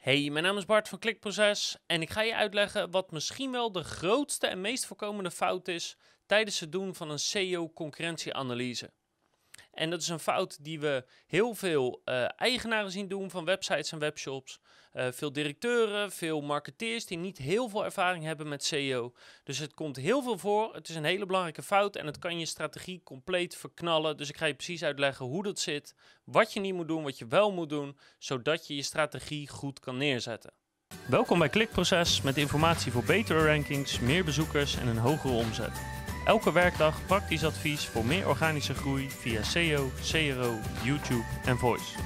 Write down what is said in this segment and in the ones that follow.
Hey, mijn naam is Bart van Klikproces en ik ga je uitleggen wat misschien wel de grootste en meest voorkomende fout is tijdens het doen van een SEO-concurrentieanalyse. En dat is een fout die we heel veel uh, eigenaren zien doen van websites en webshops. Uh, veel directeuren, veel marketeers die niet heel veel ervaring hebben met SEO. Dus het komt heel veel voor. Het is een hele belangrijke fout en het kan je strategie compleet verknallen. Dus ik ga je precies uitleggen hoe dat zit, wat je niet moet doen, wat je wel moet doen, zodat je je strategie goed kan neerzetten. Welkom bij Klikproces met informatie voor betere rankings, meer bezoekers en een hogere omzet. Elke werkdag praktisch advies voor meer organische groei via SEO, CRO, YouTube en Voice.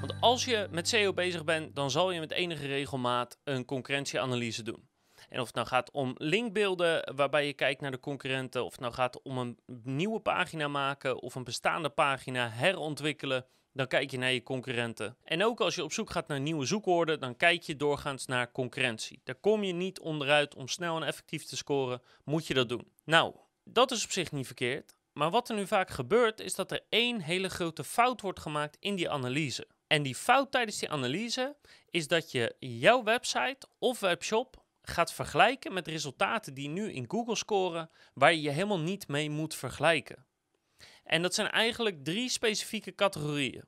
Want als je met SEO bezig bent, dan zal je met enige regelmaat een concurrentieanalyse doen. En of het nou gaat om linkbeelden waarbij je kijkt naar de concurrenten, of het nou gaat om een nieuwe pagina maken of een bestaande pagina herontwikkelen, dan kijk je naar je concurrenten. En ook als je op zoek gaat naar nieuwe zoekwoorden, dan kijk je doorgaans naar concurrentie. Daar kom je niet onderuit om snel en effectief te scoren, moet je dat doen. Nou, dat is op zich niet verkeerd. Maar wat er nu vaak gebeurt, is dat er één hele grote fout wordt gemaakt in die analyse. En die fout tijdens die analyse is dat je jouw website of webshop gaat vergelijken met resultaten die nu in Google scoren, waar je je helemaal niet mee moet vergelijken. En dat zijn eigenlijk drie specifieke categorieën.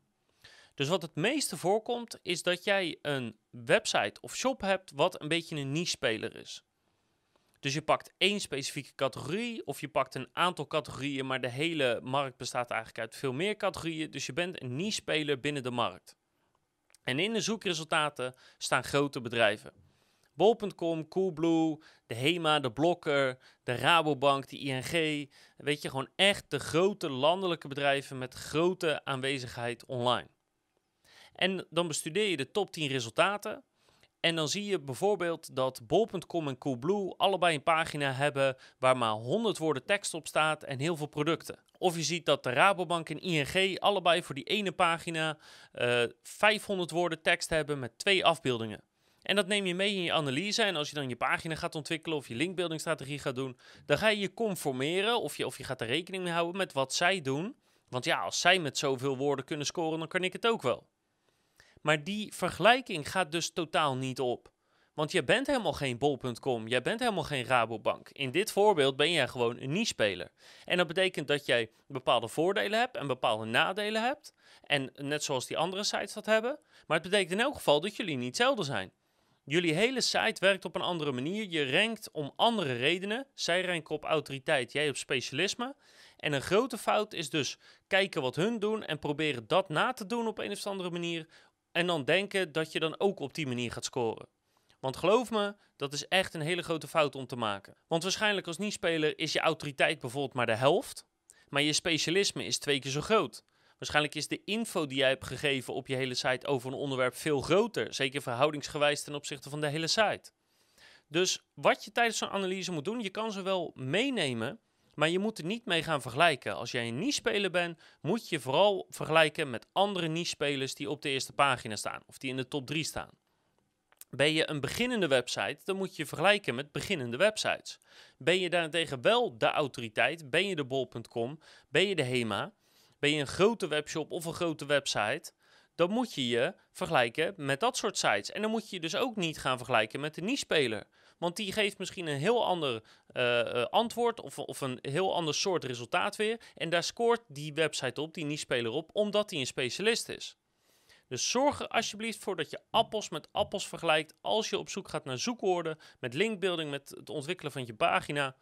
Dus wat het meeste voorkomt, is dat jij een website of shop hebt wat een beetje een niche-speler is. Dus je pakt één specifieke categorie of je pakt een aantal categorieën, maar de hele markt bestaat eigenlijk uit veel meer categorieën. Dus je bent een niche-speler binnen de markt. En in de zoekresultaten staan grote bedrijven. Bol.com, Coolblue, de HEMA, de Blokker, de Rabobank, de ING. Weet je, gewoon echt de grote landelijke bedrijven met grote aanwezigheid online. En dan bestudeer je de top 10 resultaten. En dan zie je bijvoorbeeld dat Bol.com en Coolblue allebei een pagina hebben waar maar 100 woorden tekst op staat en heel veel producten. Of je ziet dat de Rabobank en ING allebei voor die ene pagina uh, eh, 500 woorden tekst hebben met twee afbeeldingen. En dat neem je mee in je analyse. En als je dan je pagina gaat ontwikkelen of je linkbuildingstrategie gaat doen, dan ga je je conformeren of je, of je gaat er rekening mee houden met wat zij doen. Want ja, als zij met zoveel woorden kunnen scoren, dan kan ik het ook wel. Maar die vergelijking gaat dus totaal niet op. Want je bent helemaal geen bol.com, jij bent helemaal geen Rabobank. In dit voorbeeld ben jij gewoon een niche-speler. En dat betekent dat jij bepaalde voordelen hebt en bepaalde nadelen hebt. En net zoals die andere sites dat hebben. Maar het betekent in elk geval dat jullie niet hetzelfde zijn. Jullie hele site werkt op een andere manier. Je rankt om andere redenen. Zij ranken op autoriteit, jij op specialisme. En een grote fout is dus kijken wat hun doen en proberen dat na te doen op een of andere manier. En dan denken dat je dan ook op die manier gaat scoren. Want geloof me, dat is echt een hele grote fout om te maken. Want waarschijnlijk als niet-speler is je autoriteit bijvoorbeeld maar de helft. Maar je specialisme is twee keer zo groot. Waarschijnlijk is de info die jij hebt gegeven op je hele site over een onderwerp veel groter. Zeker verhoudingsgewijs ten opzichte van de hele site. Dus wat je tijdens zo'n analyse moet doen, je kan ze wel meenemen, maar je moet er niet mee gaan vergelijken. Als jij een niche-speler bent, moet je vooral vergelijken met andere niche-spelers die op de eerste pagina staan of die in de top 3 staan. Ben je een beginnende website, dan moet je vergelijken met beginnende websites. Ben je daarentegen wel de autoriteit, ben je de bol.com, ben je de HEMA, ben je een grote webshop of een grote website, dan moet je je vergelijken met dat soort sites. En dan moet je je dus ook niet gaan vergelijken met de niche-speler. Want die geeft misschien een heel ander uh, antwoord of, of een heel ander soort resultaat weer. En daar scoort die website op, die niche-speler op, omdat hij een specialist is. Dus zorg er alsjeblieft voor dat je appels met appels vergelijkt als je op zoek gaat naar zoekwoorden, met linkbuilding, met het ontwikkelen van je pagina.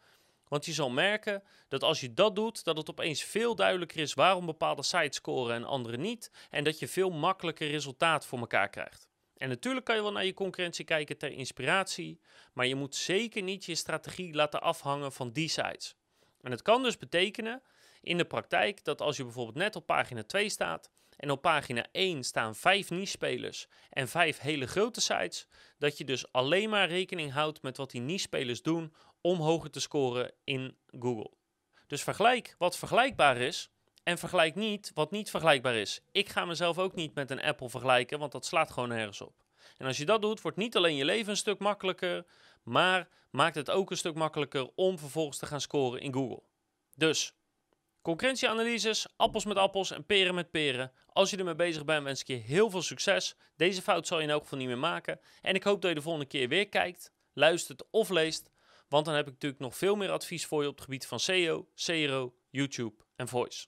Want je zal merken dat als je dat doet, dat het opeens veel duidelijker is waarom bepaalde sites scoren en andere niet. En dat je veel makkelijker resultaat voor elkaar krijgt. En natuurlijk kan je wel naar je concurrentie kijken ter inspiratie, maar je moet zeker niet je strategie laten afhangen van die sites. En het kan dus betekenen in de praktijk dat als je bijvoorbeeld net op pagina 2 staat en op pagina 1 staan 5 niche-spelers en 5 hele grote sites, dat je dus alleen maar rekening houdt met wat die niche-spelers doen om hoger te scoren in Google. Dus vergelijk wat vergelijkbaar is en vergelijk niet wat niet vergelijkbaar is. Ik ga mezelf ook niet met een Apple vergelijken, want dat slaat gewoon nergens op. En als je dat doet, wordt niet alleen je leven een stuk makkelijker, maar maakt het ook een stuk makkelijker om vervolgens te gaan scoren in Google. Dus concurrentieanalyses, appels met appels en peren met peren. Als je ermee bezig bent, wens ik je heel veel succes. Deze fout zal je in elk geval niet meer maken. En ik hoop dat je de volgende keer weer kijkt, luistert of leest want dan heb ik natuurlijk nog veel meer advies voor je op het gebied van SEO, CRO, YouTube en voice.